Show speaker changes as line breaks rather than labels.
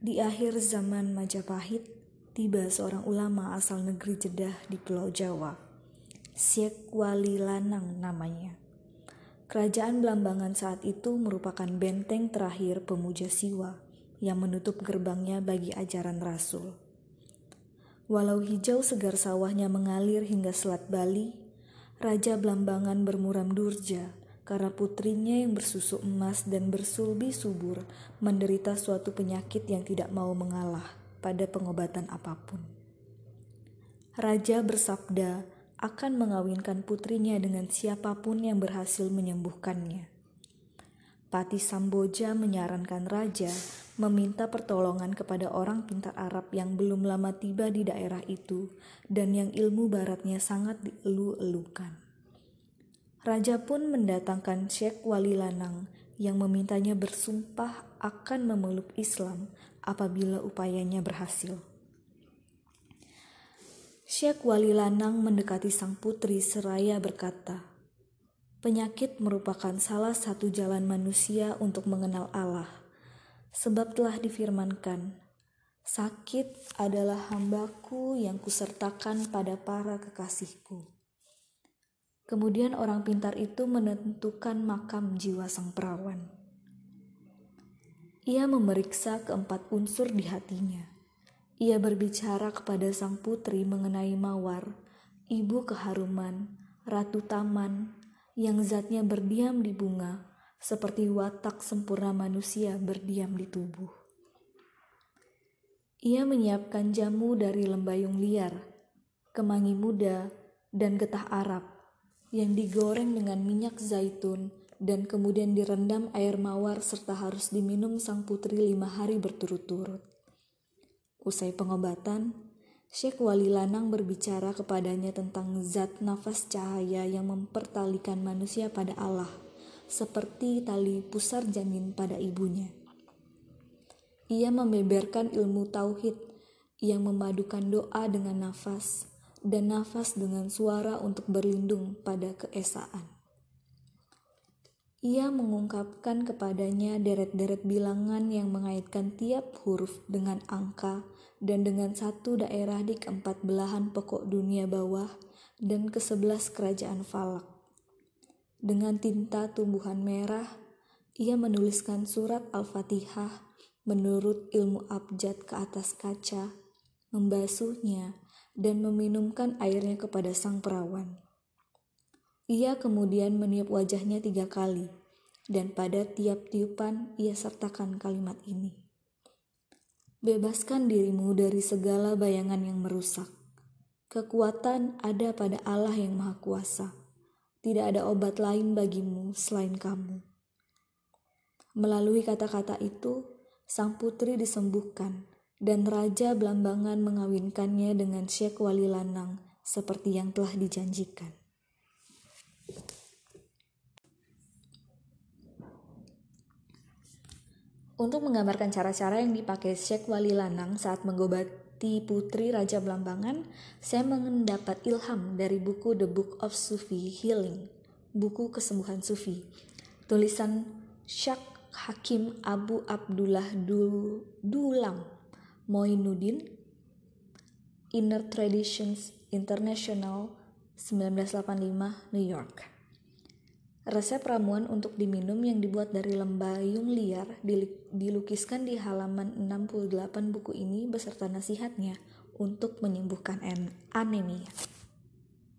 Di akhir zaman Majapahit, tiba seorang ulama asal negeri Jeddah di Pulau Jawa. Syekh Wali Lanang namanya. Kerajaan Belambangan saat itu merupakan benteng terakhir pemuja siwa yang menutup gerbangnya bagi ajaran Rasul. Walau hijau segar sawahnya mengalir hingga Selat Bali, Raja Belambangan bermuram durja karena putrinya yang bersusu emas dan bersulbi subur menderita suatu penyakit yang tidak mau mengalah pada pengobatan apa pun. Raja bersabda akan mengawinkan putrinya dengan siapa pun yang berhasil menyembuhkannya. Pati Samboja menyarankan raja meminta pertolongan kepada orang pintar Arab yang belum lama tiba di daerah itu dan yang ilmu baratnya sangat dielu-elukan. Raja pun mendatangkan Syekh Wali Lanang yang memintanya bersumpah akan memeluk Islam apabila upayanya berhasil. Syekh Wali Lanang mendekati sang putri seraya berkata, Penyakit merupakan salah satu jalan manusia untuk mengenal Allah, sebab telah difirmankan, Sakit adalah hambaku yang kusertakan pada para kekasihku. Kemudian orang pintar itu menentukan makam jiwa sang perawan. Ia memeriksa keempat unsur di hatinya. Ia berbicara kepada sang putri mengenai mawar, ibu keharuman, ratu taman, yang zatnya berdiam di bunga, seperti watak sempurna manusia berdiam di tubuh. Ia menyiapkan jamu dari lembayung liar, kemangi muda, dan getah Arab yang digoreng dengan minyak zaitun dan kemudian direndam air mawar serta harus diminum sang putri lima hari berturut-turut. Usai pengobatan, Syekh Wali Lanang berbicara kepadanya tentang zat nafas cahaya yang mempertalikan manusia pada Allah, seperti tali pusar janin pada ibunya. Ia membeberkan ilmu tauhid yang memadukan doa dengan nafas, dan nafas dengan suara untuk berlindung pada keesaan. Ia mengungkapkan kepadanya deret-deret bilangan yang mengaitkan tiap huruf dengan angka dan dengan satu daerah di keempat belahan pokok dunia bawah dan kesebelas kerajaan falak. Dengan tinta tumbuhan merah, ia menuliskan surat Al-Fatihah menurut ilmu abjad ke atas kaca, membasuhnya, dan meminumkan airnya kepada sang perawan. Ia kemudian meniup wajahnya tiga kali, dan pada tiap tiupan ia sertakan kalimat ini. Bebaskan dirimu dari segala bayangan yang merusak. Kekuatan ada pada Allah yang Maha Kuasa. Tidak ada obat lain bagimu selain kamu. Melalui kata-kata itu, sang putri disembuhkan dan Raja Blambangan mengawinkannya dengan Syekh Wali Lanang seperti yang telah dijanjikan. Untuk menggambarkan cara-cara yang dipakai Syekh Wali Lanang saat menggobati putri Raja Blambangan, saya mendapat ilham dari buku The Book of Sufi Healing, buku kesembuhan Sufi, tulisan Syak Hakim Abu Abdullah Dulam Moinuddin, Inner Traditions International 1985 New York. Resep ramuan untuk diminum yang dibuat dari lembayung liar dilukiskan di halaman 68 buku ini beserta nasihatnya untuk menyembuhkan anemia.